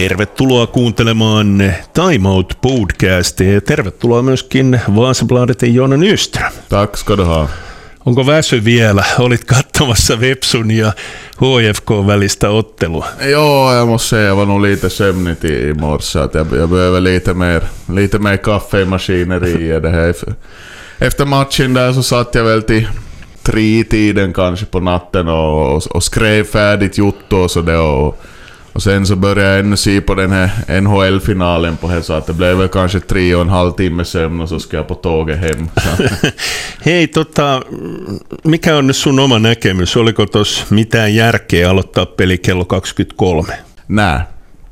Tervetuloa kuuntelemaan Time Out podcastia ja tervetuloa myöskin Vaasabladetin Joona Nyström. Tack ska du ha. Onko väsy vielä? Olit katsomassa Vepsun ja HFK välistä ottelua. Ja, jag måste säga jag var nog lite sömnig i morse. Att jag, jag behöver lite mer, lite mer kaffe i maskineriet. Det här. Efter matchen där så satt jag väl till tre-tiden kanske på natten och, och, och skrev färdigt jotto och så det och, och sen så började jag ännu se på den här NHL-finalen på det så att det blev väl kanske tre och en halv timme sömn och så ska jag på tåget hem. Hei, tota, mikä on nyt sun oma näkemys? Oliko tuossa mitään järkeä aloittaa peli kello 23? Nää.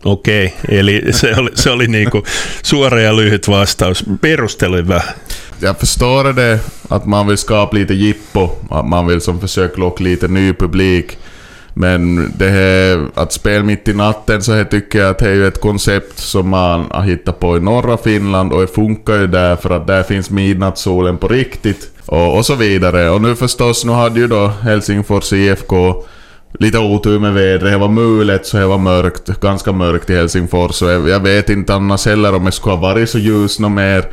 Okei, okay, eli se oli, se oli niinku suora ja lyhyt vastaus. Perustelu vähän. Jag förstår det att man vill skapa lite jippo, att man vill som försöka locka lite ny publik. Men det här att spela mitt i natten så här tycker jag att det är ju ett koncept som man har hittat på i norra Finland och det funkar ju där för att där finns midnattssolen på riktigt. Och, och så vidare. Och nu förstås, nu hade ju då Helsingfors IFK lite otur med vädret. Det var mulet så det var mörkt, ganska mörkt i Helsingfors. Så jag, jag vet inte annars heller om det skulle ha varit så ljus något mer.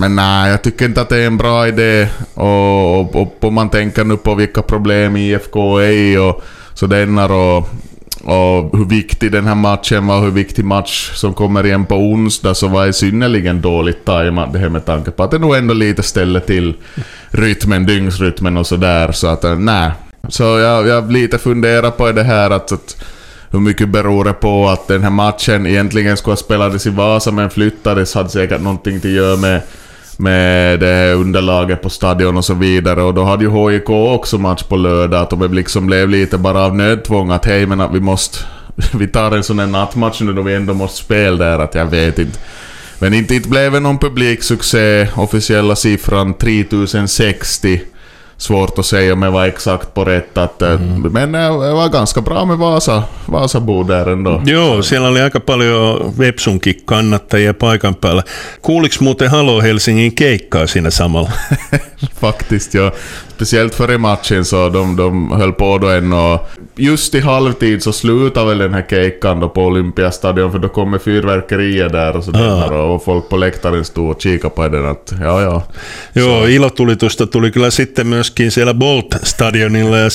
Men nej, jag tycker inte att det är en bra idé. Och, och, och om man tänker nu på vilka problem IFK är och så denna och, och hur viktig den här matchen var, hur viktig match som kommer igen på onsdag, så var det synnerligen dåligt tajmat det här med tanke på att det nog ändå lite ställer till rytmen, dygnsrytmen och sådär. Så att eh, nej. Så jag, jag lite funderar på det här att, att hur mycket beror det på att den här matchen egentligen skulle ha spelats i Vasa men flyttades hade säkert någonting att göra med med det underlaget på stadion och så vidare. Och då hade ju HIK också match på lördag. Att de liksom blev lite bara av nödtvång att hej men att vi måste... Vi tar en sån här nattmatch nu då vi ändå måste spela där. Att jag vet inte. Men inte, inte blev det någon publiksuccé. Officiella siffran 3060 svårt att säga om jag var exakt på rätt. Att, mm. Men det var ganska bra med Vasa, Vasabo där ändå. Joo, siellä oli aika paljon Vepsunkin kannattajia paikan päällä. Kuuliks muuten Halo Helsingin keikkaa siinä samalla? Faktiskt, ja. Speciellt före matchen så de, de höll på då än och just i halvtid så slutade väl den här keikan då på Olympiastadion för då kommer fyrverkerier där och sådär ah. och folk på läktaren stod och kikade på den att ja ja. Joo, ilotulitusta tuli kyllä sitten myöskin siellä Bolt-stadionilla ja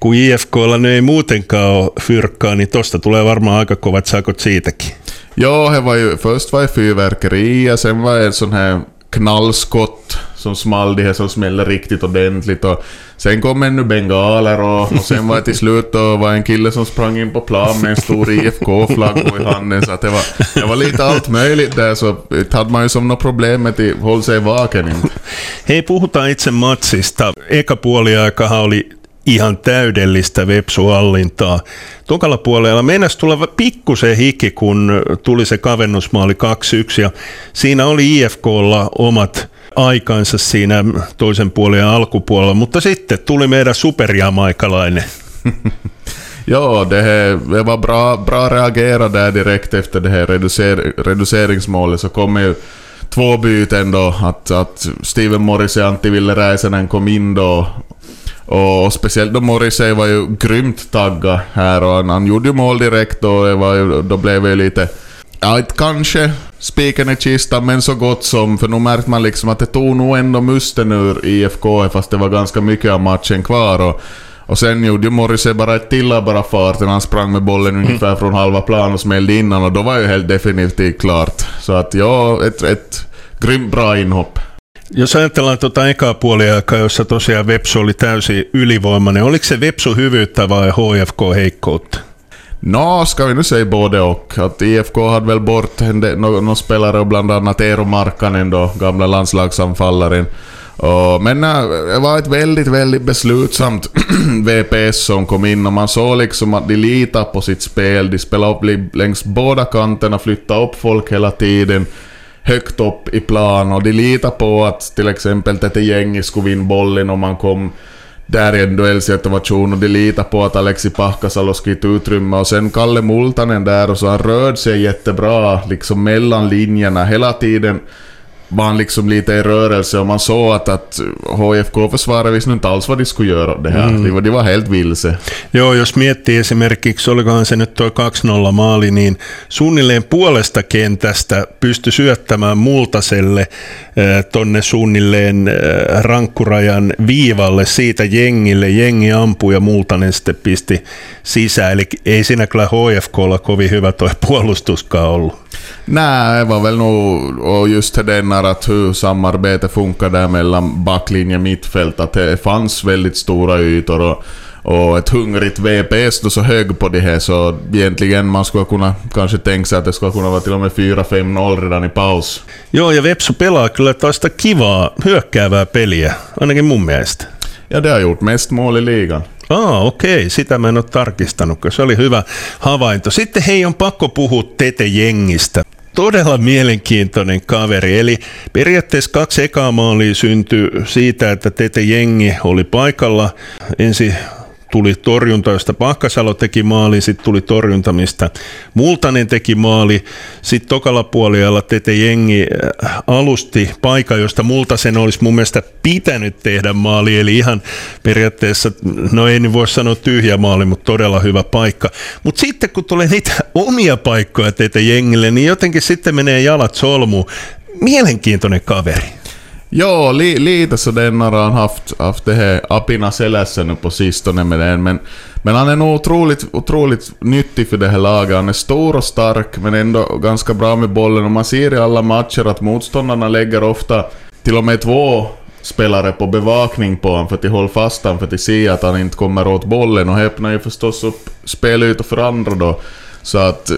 kun IFKlla ne ei muutenkaan ole fyrkkaa, niin tosta tulee varmaan aika kovat sakot siitäkin. Ja, det var ju, först var det fyrverkerier, sen var det en sån här knallskott som small, de här som smäller riktigt ordentligt och sen kom ännu bengaler och, och sen var det till slut då var en kille som sprang in på plan med en stor IFK-flagga i handen så att det var, det var lite allt möjligt där så hade man ju som något problem med att hålla sig vaken inte. Puhutaan itse matsista. Eka puoliaikahan oli ihan täydellistä vepsuhallintaa. Tokalla puolella mennäs tulla pikkusen hiki, kun tuli se kavennusmaali 2-1 ja siinä oli IFKlla omat aikansa siinä toisen puolen alkupuolella, mutta sitten tuli meidän superjamaikalainen. Ja, det, här, det var bra, bra reagerat där direkt efter det här reducer, reduceringsmålet så kom ju två byten då. Att, att Steven Morris och Antti Ville Räisänen kom in då och speciellt då Morrissey var ju grymt taggad här och han, han gjorde ju mål direkt och det var ju, då blev det lite... Ja, kanske spiken i kistan, men så gott som. För nu märkte man liksom att det tog nog ändå musten ur IFK, fast det var ganska mycket av matchen kvar. Och, och sen gjorde ju Morrissey bara ett till bara farten. Han sprang med bollen ungefär från halva plan och smällde innan och då var ju helt definitivt klart. Så att ja, ett, ett grymt bra inhopp. Jos ajatellaan tuota ekaa puoliaikaa, jossa tosiaan Vepsu oli täysin ylivoimainen, oliko se Vepsu hyvyyttä vai HFK heikkoutta? Nå, ska vi nu säga både och. Att IFK hade väl bort någon no, spelare, bland annat Eero Markkanen då, gamla landslagsanfallaren. Uh, men uh, det var ett väldigt, väldigt beslutsamt VPS som kom in och man såg liksom att de litar på sitt spel. De spelade upp längs båda kanterna, flyttade upp folk hela tiden högt upp i plan och de litar på att till exempel Tete Jengi skulle vinna bollen om man kom där i en duellsituation och de litar på att Alexi Pahkasalo ta utrymme och sen Kalle Multanen där och så han rörde sig jättebra liksom mellan linjerna hela tiden var han liksom lite i rörelse och man såg att, att HFK-försvaret visste inte alls vad de skulle göra det här. Mm. De, var, de var helt vilse. Joo, jos miettii esimerkiksi, olikohan se nyt tuo 2-0 maali, niin suunnilleen puolesta kentästä pystyi syöttämään Multaselle äh, tonne suunnilleen äh, rankkurajan viivalle siitä jengille. Jengi ampui ja Multanen sitten pisti sisään. Eli ei siinä kyllä HFKlla kovin hyvä tuo puolustuskaan ollut. Nej, det var väl nog och just det där att hur samarbetet funkar där mellan backlinje och mittfält, att det fanns väldigt stora ytor och, och ett hungrigt VPS då så hög på det här så egentligen man skulle kunna kanske tänka sig att det skulle kunna vara till och med 4-5-0 redan i paus. Joo, ja Vepsu pelaa kyllä toista kivaa hyökkäävää peliä, ainakin mun mielestä. Ja det har gjort mest mål i ligan. Aa, okei, sitä mä en ole tarkistanut, se oli hyvä havainto. Sitten hei, on pakko puhua Tete-jengistä. Todella mielenkiintoinen kaveri, eli periaatteessa kaksi ekaa maalia syntyi siitä, että Tete Jengi oli paikalla. Ensi tuli torjunta, josta Pakkasalo teki maali, sitten tuli torjunta, mistä Multanen teki maali, sitten tokalla puolella Tete Jengi äh, alusti paikan, josta Multasen olisi mun mielestä pitänyt tehdä maali, eli ihan periaatteessa, no ei niin voi sanoa tyhjä maali, mutta todella hyvä paikka. Mutta sitten kun tulee niitä omia paikkoja Tete Jengille, niin jotenkin sitten menee jalat solmuun. Mielenkiintoinen kaveri. Ja, li, lite så har han haft, haft det här apina selässä nu på sistone med den, men, men han är nog otroligt, otroligt nyttig för det här laget. Han är stor och stark, men ändå ganska bra med bollen. Och man ser i alla matcher att motståndarna lägger ofta till och med två spelare på bevakning på honom för att de håller fast honom, för att de ser att han inte kommer åt bollen. Och öppnar ju förstås upp spelytor för andra då. Så att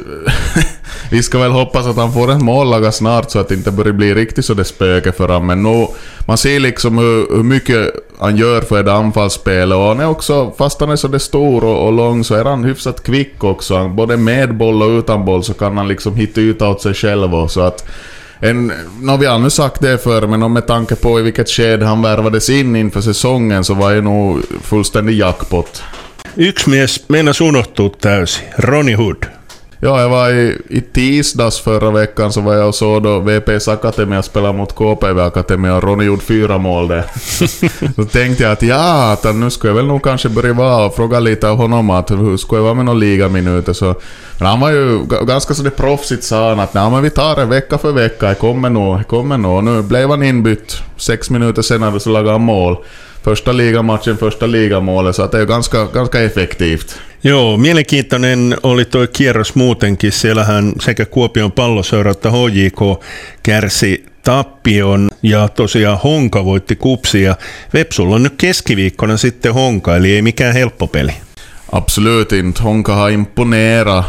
vi ska väl hoppas att han får en mållaga snart så att det inte börjar bli riktigt så det spöke för honom. Men nu, man ser liksom hur, hur mycket han gör för ett anfallsspel och han är också, fast han är så det stor och, och, lång så är han hyfsat kvick också. Både med boll och utan boll så kan han liksom hitta ut åt sig själv och så att en, no, vi har nu sagt det förr, men med tanke på i vilket skede han värvades in inför säsongen så var det nog fullständig jackpot. Yksi mies meinas unohtua täysin, Ronnie Hood. Ja, jag var i, i tisdags förra veckan så var jag och såg då VPS Akademia spela mot KPV Akademia och Ronny gjorde fyra mål där. då tänkte jag att ja, att nu skulle jag väl nog kanske börja vara och fråga lite av honom att hur skulle jag vara med några ligaminuter så... Men han var ju ganska så det proffsigt sa han att nej men vi tar det vecka för vecka, jag kommer nog, jag kommer nog. Nu blev han inbytt. Sex minuter senare så lagade han mål första ligamatchen, första ligamålet, så att det är ganska, ganska effektivt. Joo, mielenkiintoinen oli tuo kierros muutenkin. Siellähän sekä Kuopion palloseura että HJK kärsi tappion ja tosiaan Honka voitti kupsia. Vepsulla on nyt keskiviikkona sitten Honka, eli ei mikään helppo peli. Absolut inte. Honka har imponerat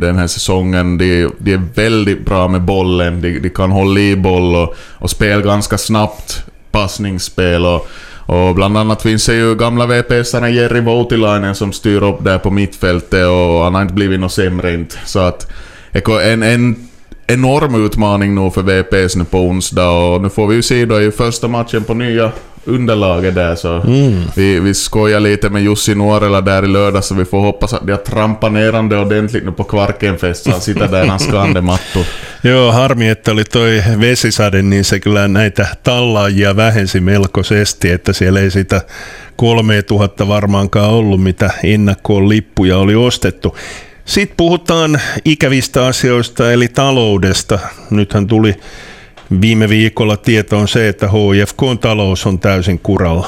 den här säsongen. De, de är väldigt bra med bollen, de, de kan hålla i boll och, och spela ganska snabbt passningsspel. Och, och bland annat finns det ju gamla VPS-aren Jerry Voutilainen som styr upp där på mittfältet och han har inte blivit något sämre inte. Så att en, en enorm utmaning nu för VPS nu på onsdag och nu får vi ju se då i första matchen på nya underlaget där så mm. vi, vi skojar lite med Jussi Nuorela där i lördag så vi får hoppas att de har trampat ner han ordentligt nu på Kvarkenfest så han sitter där han ska mattor. Joo, harmi, että oli toi vesisade, niin se kyllä näitä tallaajia vähensi melkoisesti, että siellä ei sitä 3000 varmaankaan ollut, mitä ennakkoon lippuja oli ostettu. Sitten puhutaan ikävistä asioista, eli taloudesta. Nythän tuli viime viikolla tieto on se, että HIFK talous on täysin kuralla.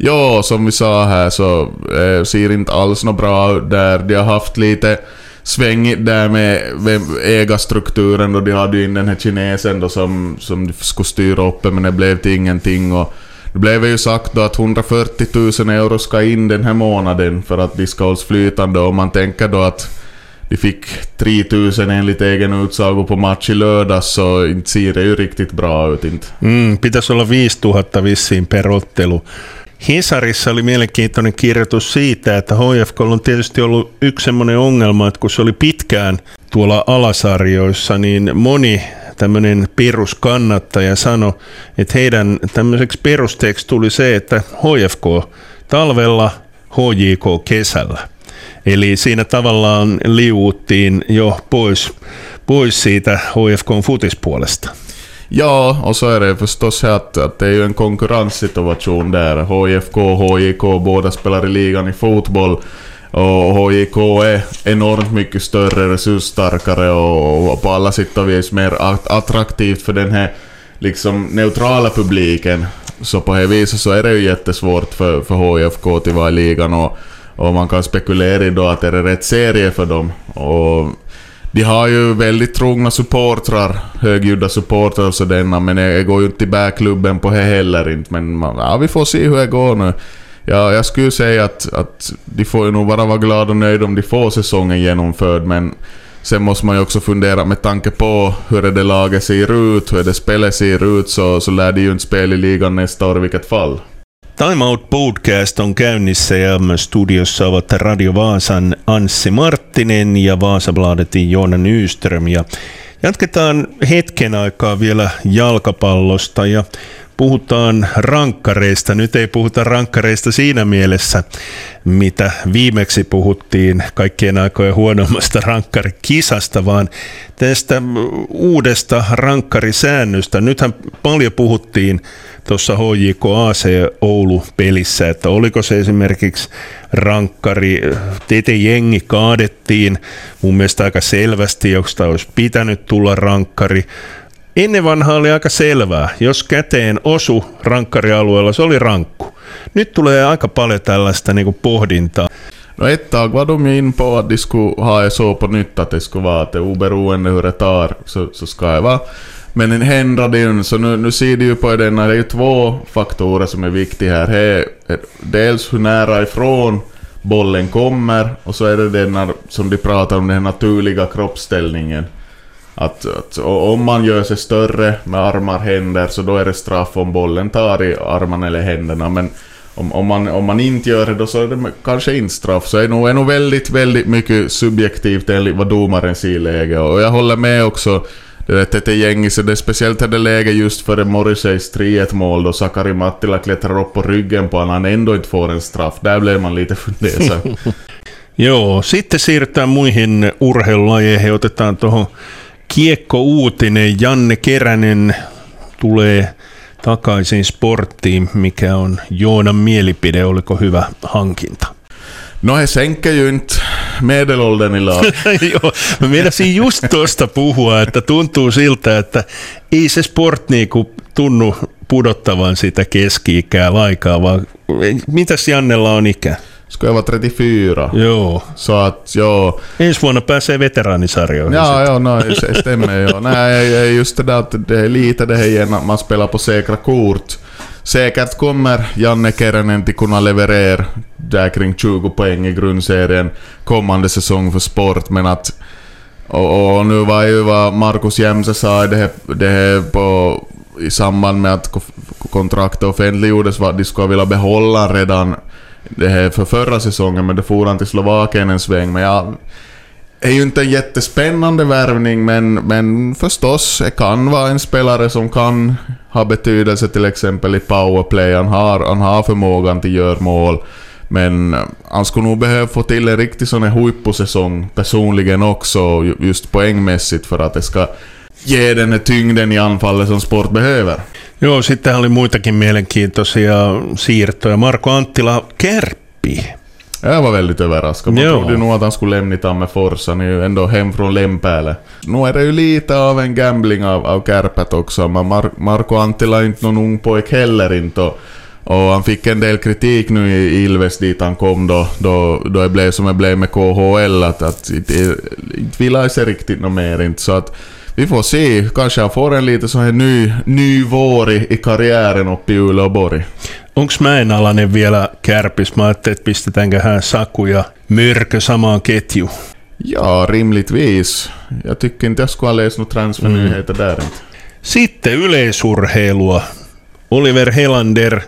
Ja, som vi sa här så eh, ser inte alls något bra ut där. De har haft lite svängigt där med ägarstrukturen och de hade ju in den här kinesen då som, som skulle styra upp men det blev till ingenting. Och det blev ju sagt då att 140 000 euro ska in den här månaden för att de ska hållas flytande och man tänker då att de fick 3000 enligt egen utsago på match i lördags så inte ser det ju riktigt bra ut inte. Mm, pitäisi olla 5000 vissiin per ottelu. Hesarissa oli mielenkiintoinen kirjoitus siitä, että HFK on tietysti ollut yksi semmoinen ongelma, että kun se oli pitkään tuolla alasarjoissa, niin moni tämmöinen peruskannattaja sanoi, että heidän tämmöiseksi perusteeksi tuli se, että HFK talvella, HJK kesällä. Eli siinä tavallaan liuuttiin jo pois, pois siitä HFKn futispuolesta. Ja, och så är det förstås här att, att det är ju en konkurrenssituation där. HIFK och HJK båda spelar i ligan i fotboll. Och HJK är enormt mycket större, resursstarkare och, och på alla sätt och vis mer attraktivt för den här liksom neutrala publiken. Så på det viset så är det ju jättesvårt för, för HIFK att vara i ligan och, och man kan spekulera i då att det är rätt serie för dem. Och de har ju väldigt trogna supportrar, högljudda supportrar och sådana, men jag går ju inte till bärklubben på det heller inte. Men ja, vi får se hur det går nu. Ja, jag skulle säga att, att de får ju nog bara vara glada och nöjda om de får säsongen genomförd, men sen måste man ju också fundera med tanke på hur det laget ser ut, hur det spelet ser ut, så, så lär de ju inte spela i ligan nästa år i vilket fall. Time Out Podcast on käynnissä ja studiossa ovat Radio Vaasan Anssi Marttinen ja Vaasabladetin Joona Nyström. Ja jatketaan hetken aikaa vielä jalkapallosta ja puhutaan rankkareista. Nyt ei puhuta rankkareista siinä mielessä, mitä viimeksi puhuttiin kaikkien aikojen huonommasta rankkarikisasta, vaan tästä uudesta rankkarisäännöstä. Nythän paljon puhuttiin tuossa HJK AC Oulu-pelissä, että oliko se esimerkiksi rankkari, Tete Jengi kaadettiin mun mielestä aika selvästi, josta olisi pitänyt tulla rankkari. Ennen vanhaa oli aika selvää, jos käteen osu rankkarialueella, se oli rankku. Nyt tulee aika paljon tällaista niin kuin pohdintaa. No ett tag var de in på att de skulle ha det så på nytt att det skulle vara att det. Men en hänradin, så nu, nu ser du ju på den det är ju två faktorer som är viktiga här. här dels hur nära ifrån bollen kommer och så är det den som de pratar om, den naturliga kroppsställningen. Att, att om man gör sig större med armar, händer, så då är det straff om bollen tar i armarna eller händerna. Men om, om, man, om man inte gör det då så är det kanske inte straff. Så det är nog, är nog väldigt, väldigt mycket subjektivt enligt vad domaren ser i läget. Och jag håller med också det är ett gäng, så det är speciellt det läge just före Morrisseys 3-1 mål då Sakari Mattila klättrar upp på ryggen på honom, han ändå inte får en straff. Där blev man lite fundersam. Joo, sitten siirrytään muihin urheilulajeihin. Otetaan tuohon kiekko-uutinen. Janne Keränen tulee takaisin sporttiin, mikä on Joonan mielipide, oliko hyvä hankinta? No he sänker ju inte medelåldern i lag. Joo, mä meinasin just tuosta puhua, että tuntuu siltä, että ei se sport niinku tunnu pudottavan sitä keski-ikää laikaa, vaan mitäs Jannella on ikä? Ska jag vara 34? Joo. Så att. Ensi vuonna pääsee veteraanisarjoihin. Ja, ja, no, det stämmer. ja. Nej, just det där att det är lite det här igen att man spelar på säkra kort. Säkert kommer Janne Keränen till kunna leverera där kring 20 poäng i grundserien kommande säsong för sport, men att... Och, och nu var ju vad Markus Jämse sa det här, det här på, i samband med att kontraktet offentliggjordes var att de skulle vilja behålla redan det här för förra säsongen, men det for han till Slovakien en sväng. Men ja, är ju inte en jättespännande värvning, men, men förstås, det kan vara en spelare som kan ha betydelse till exempel i powerplay. Han har, han har förmågan till att göra mål. Men eh, han skulle nog behöva få till en riktig sån här huippusäsong personligen också, just poängmässigt, för att det ska ge den här tyngden i anfallet som sport behöver. Joo, sitten oli muitakin mielenkiintoisia siirtoja. Marko Anttila Kärppi Jag var väldigt överraskad. Man trodde nog att han skulle lämna Tammerfors. Han är ju ändå hem från Lempääle. Nu är det ju lite av en gambling av, av Kärpät också. Men Mar Marko Anttila är inte någon ung pojk heller inte. Och, och han fick en del kritik nu i Ilves dit han kom då, då, då det blev som det blev med KHL. Att, att inte vill ha sig riktigt något mer inte. Så att vi får se. Kanske han får en lite sån här ny, ny vår i, i karriären uppe i Uleåborg. Onko Mäenalainen vielä kärpis? Mä ajattelin, että pistetäänkö hän Saku ja Mörkö samaan ketju. Ja, rimligtvis. Jag tycker inte jag skulle ha läst några transfernyheter mm. där inte. Sitten yleisurheilua. Oliver Helander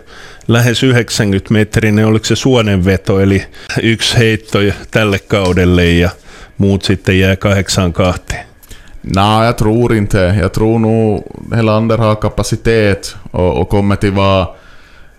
lähes 90 metrinen, oliko se suonenveto, eli yksi heitto tälle kaudelle ja muut sitten jää kahdeksaan kahteen. Nej, jag tror inte. Jag tror nog Helander har kapacitet och, och kommer till vara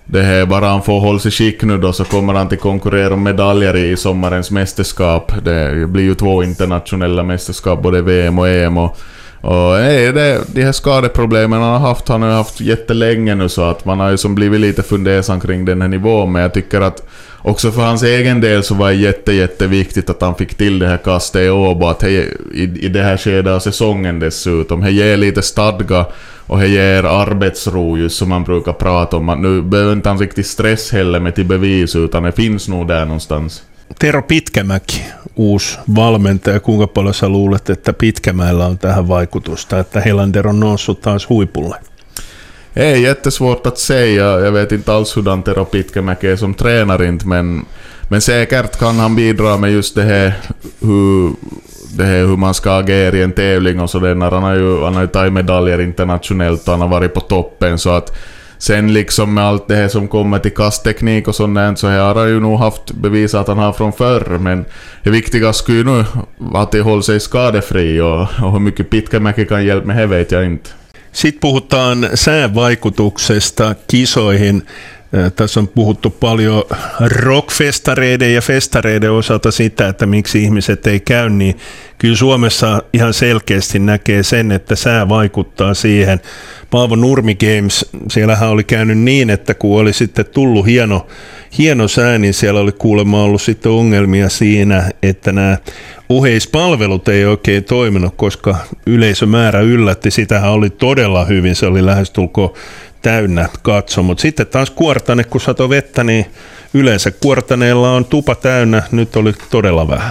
det här, bara han får hålla sig skick nu då så kommer han till konkurrera om medaljer i sommarens mästerskap. Det blir ju två internationella mästerskap, både VM och EM. Och, och nej, det, de här skadeproblemen han har haft, han har ju haft jättelänge nu så att man har ju som blivit lite fundersam kring den här nivån. Men jag tycker att också för hans egen del så var det jätte, jätteviktigt att han fick till det här kastet i Åbo. Att i, i det här skedet av säsongen dessutom. Det ger lite stadga och det ger arbetsro just som man brukar prata om. Att nu behöver inte han riktigt stress heller med till bevis utan det finns nog där någonstans. Tero Pitkämäki, uusi valmentaja. Kuinka paljon sä luulet, että Pitkämäellä on tähän vaikutusta, että Helander on noussut taas huipulle? Ei, jättesvårt att säga. Jag vet inte alls hurdan Tero Pitkämäki är som tränare inte, men, men säkert kan han bidra med just det här hur, det här hur man ska agera i en tävling och sådär. Han har ju, han har ju tagit medaljer internationellt och han har varit på toppen så att Sen liksom med allt det här som kommer till kastteknik och sånt så har han ju nog haft bevisat att han har från förr. Men det viktiga skulle ju nu att det håller sig skadefri och, och hur mycket Pitkämäki kan hjälpa med det vet jag inte. Sitten puhutaan säävaikutuksesta kisoihin. Tässä on puhuttu paljon rockfestareiden ja festareiden osalta sitä, että miksi ihmiset ei käy, niin kyllä Suomessa ihan selkeästi näkee sen, että sää vaikuttaa siihen. Paavo Nurmi Games, siellähän oli käynyt niin, että kun oli sitten tullut hieno, hieno sää, niin siellä oli kuulemma ollut sitten ongelmia siinä, että nämä oheispalvelut ei oikein toiminut, koska yleisömäärä yllätti. Sitähän oli todella hyvin, se oli lähestulkoon täynnä katso. Mutta sitten taas kuortane, kun sato vettä, niin yleensä kuortaneella on tupa täynnä, nyt oli todella vähän.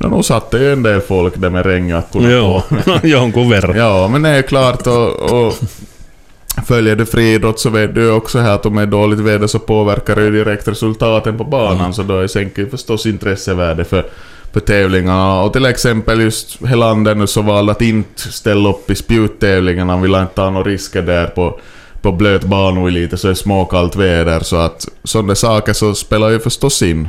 No nu satte ju en del folk där med regnjackorna Jo, på. jonkun verran. Ja, men det är klart och, och Följer du friidrott så vet du också här att om det är dåligt väder så påverkar det ju direkt resultaten på banan Mm. så då sänker ju förstås intressevärdet för, för tävlingarna. Och till exempel just Helander nu så valde att inte ställa upp i spjuttävlingarna, han ville inte ta några risker där på, på blöt bana i lite så är småkallt väder så att sådana saker så spelar ju förstås in.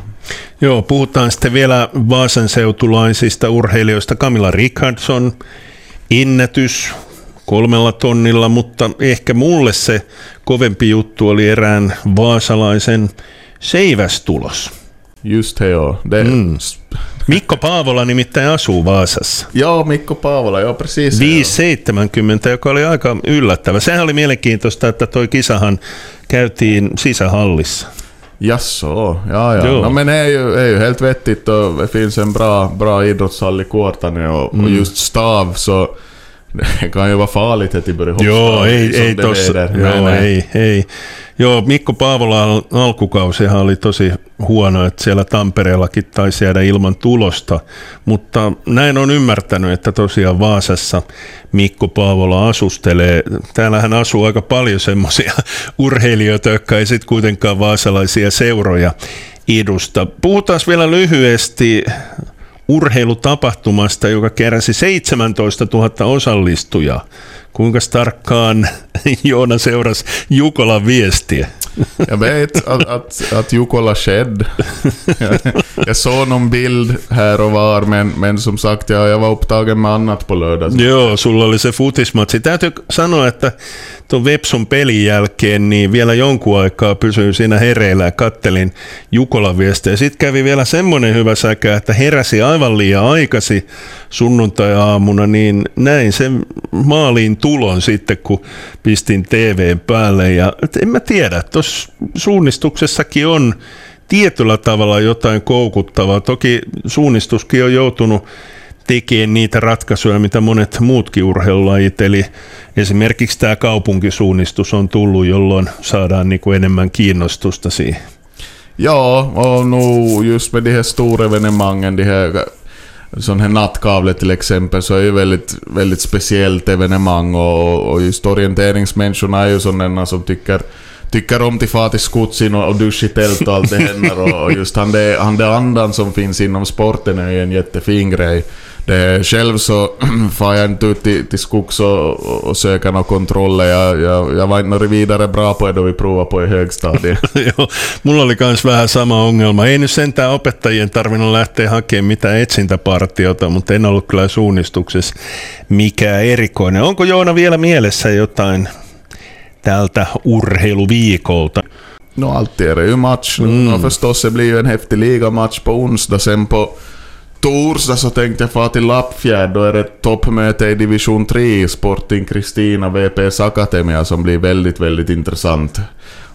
Joo, puhutaan sitten vielä Vaasan seutulaisista urheilijoista. Camilla Richardson, ennätys kolmella tonnilla, mutta ehkä mulle se kovempi juttu oli erään vaasalaisen seivästulos. Just ja. Det, Mm. Mikko Paavola nimittäin asuu Vaasassa. Ja, Mikko Paavola, ja precis. 5.70, joka oli aika yllättävä. Sehän oli mielenkiintoista, että toi kisahan käytiin sisähallissa. Jaså, ja ja. Jo. No, men det är ju, är ju helt vettigt och det finns en bra, bra idrottshall i Kuortane och, Mm. och just stav så det kan ju vara farligt att börjar hoppa Joo, ei, ei tossa, joo, nej. ei, ei. Joo, Mikko Paavola al- alkukausihan oli tosi huono, että siellä Tampereellakin taisi jäädä ilman tulosta, mutta näin on ymmärtänyt, että tosiaan Vaasassa Mikko Paavola asustelee. Täällähän asuu aika paljon semmoisia urheilijoita, jotka ei sitten kuitenkaan vaasalaisia seuroja edusta. Puhutaan vielä lyhyesti urheilutapahtumasta, joka keräsi 17 000 osallistujaa. Kuinka tarkkaan Joona seurasi Jukolan viestiä? Jag vet att, att, att Jukola skedde. jag såg någon bild här och var, men, men som sagt, jag, jag var upptagen med annat på lördag. Joo, sulla oli se futismatsi. Täytyy sanoa, että tuon Vepsun pelin jälkeen niin vielä jonkun aikaa pysyin siinä hereillä ja kattelin Jukolan viestejä. Sitten kävi vielä semmoinen hyvä säkä, että heräsi aivan liian aikasi sunnuntai-aamuna, niin näin sen maaliin tulon sitten, kun pistin TVn päälle. Ja en mä tiedä, tuossa suunnistuksessakin on tietyllä tavalla jotain koukuttavaa. Toki suunnistuskin on joutunut tekemään niitä ratkaisuja, mitä monet muutkin urheilulajit. Eli esimerkiksi tämä kaupunkisuunnistus on tullut, jolloin saadaan niin kuin enemmän kiinnostusta siihen. Ja, och nu just med de här stora evenemangen, de här sån här nattkavle till exempel, så är ju väldigt, väldigt speciellt evenemang och, och just orienteringsmänniskorna är ju sådana som tycker Tycker om till fara till skotsin och, duscha i tält och allt det händer och, just han det, han det andan som finns inom sporten är ju en jättefin grej. Det, själv så far jag inte ut till, till skogs och, och, söker några kontroller. Jag, jag, jag var inte vidare bra på det då vi provade på i högstadiet. Joo, mulla oli myös vähän sama ongelma. Ei nyt sentään opettajien tarvinnut lähteä hakemaan mitään etsintäpartiota, mutta en ollut kyllä suunnistuksessa mikään erikoinen. Onko Joona vielä mielessä jotain tältä urheiluviikolta? No alltid är det ju match. Mm. Och förstås det blir ju en häftig ligamatch på onsdag. Sen på, torsdag så tänkte jag få till Lappfjärd. Då är det ett toppmöte i division 3 Sporting Kristina VPS Akademia som blir väldigt, väldigt intressant.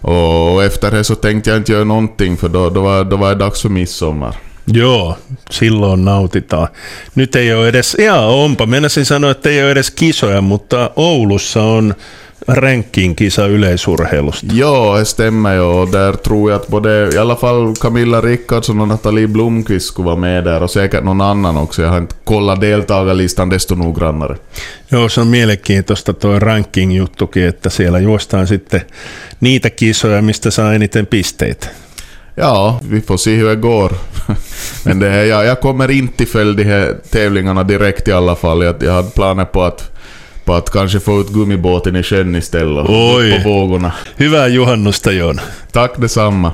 Och efter det så tänkte jag inte göra någonting för då, då, var, då var det dags för midsommar. Joo, silloin nautitaan. Nyt ei ole edes, ja onpa, meinasin sanoa, että ei ole edes kisoja, mutta Oulussa on ranking-kisa yleisurheilusta. Ja, det stämmer ju. Och där tror jag att både, i alla fall Camilla Rickardsson och Nathalie Blomqvist skulle vara med där och säkert någon annan också. Jag har inte kollat deltagarlistan desto noggrannare. Joo, se on mielenkiintoista tuo ranking-juttukin, että siellä juostaan sitten niitä kisoja, mistä saa eniten pisteitä. Ja, vi får se hur det går. Men det är, jag, jag kommer inte följa de här tävlingarna direkt i alla fall. Jag, jag hade planer på att, på att kanske få ut gummibåten i sjön istället. Oj. På vågorna. Hyvää juhannusta, Joona. Tack detsamma.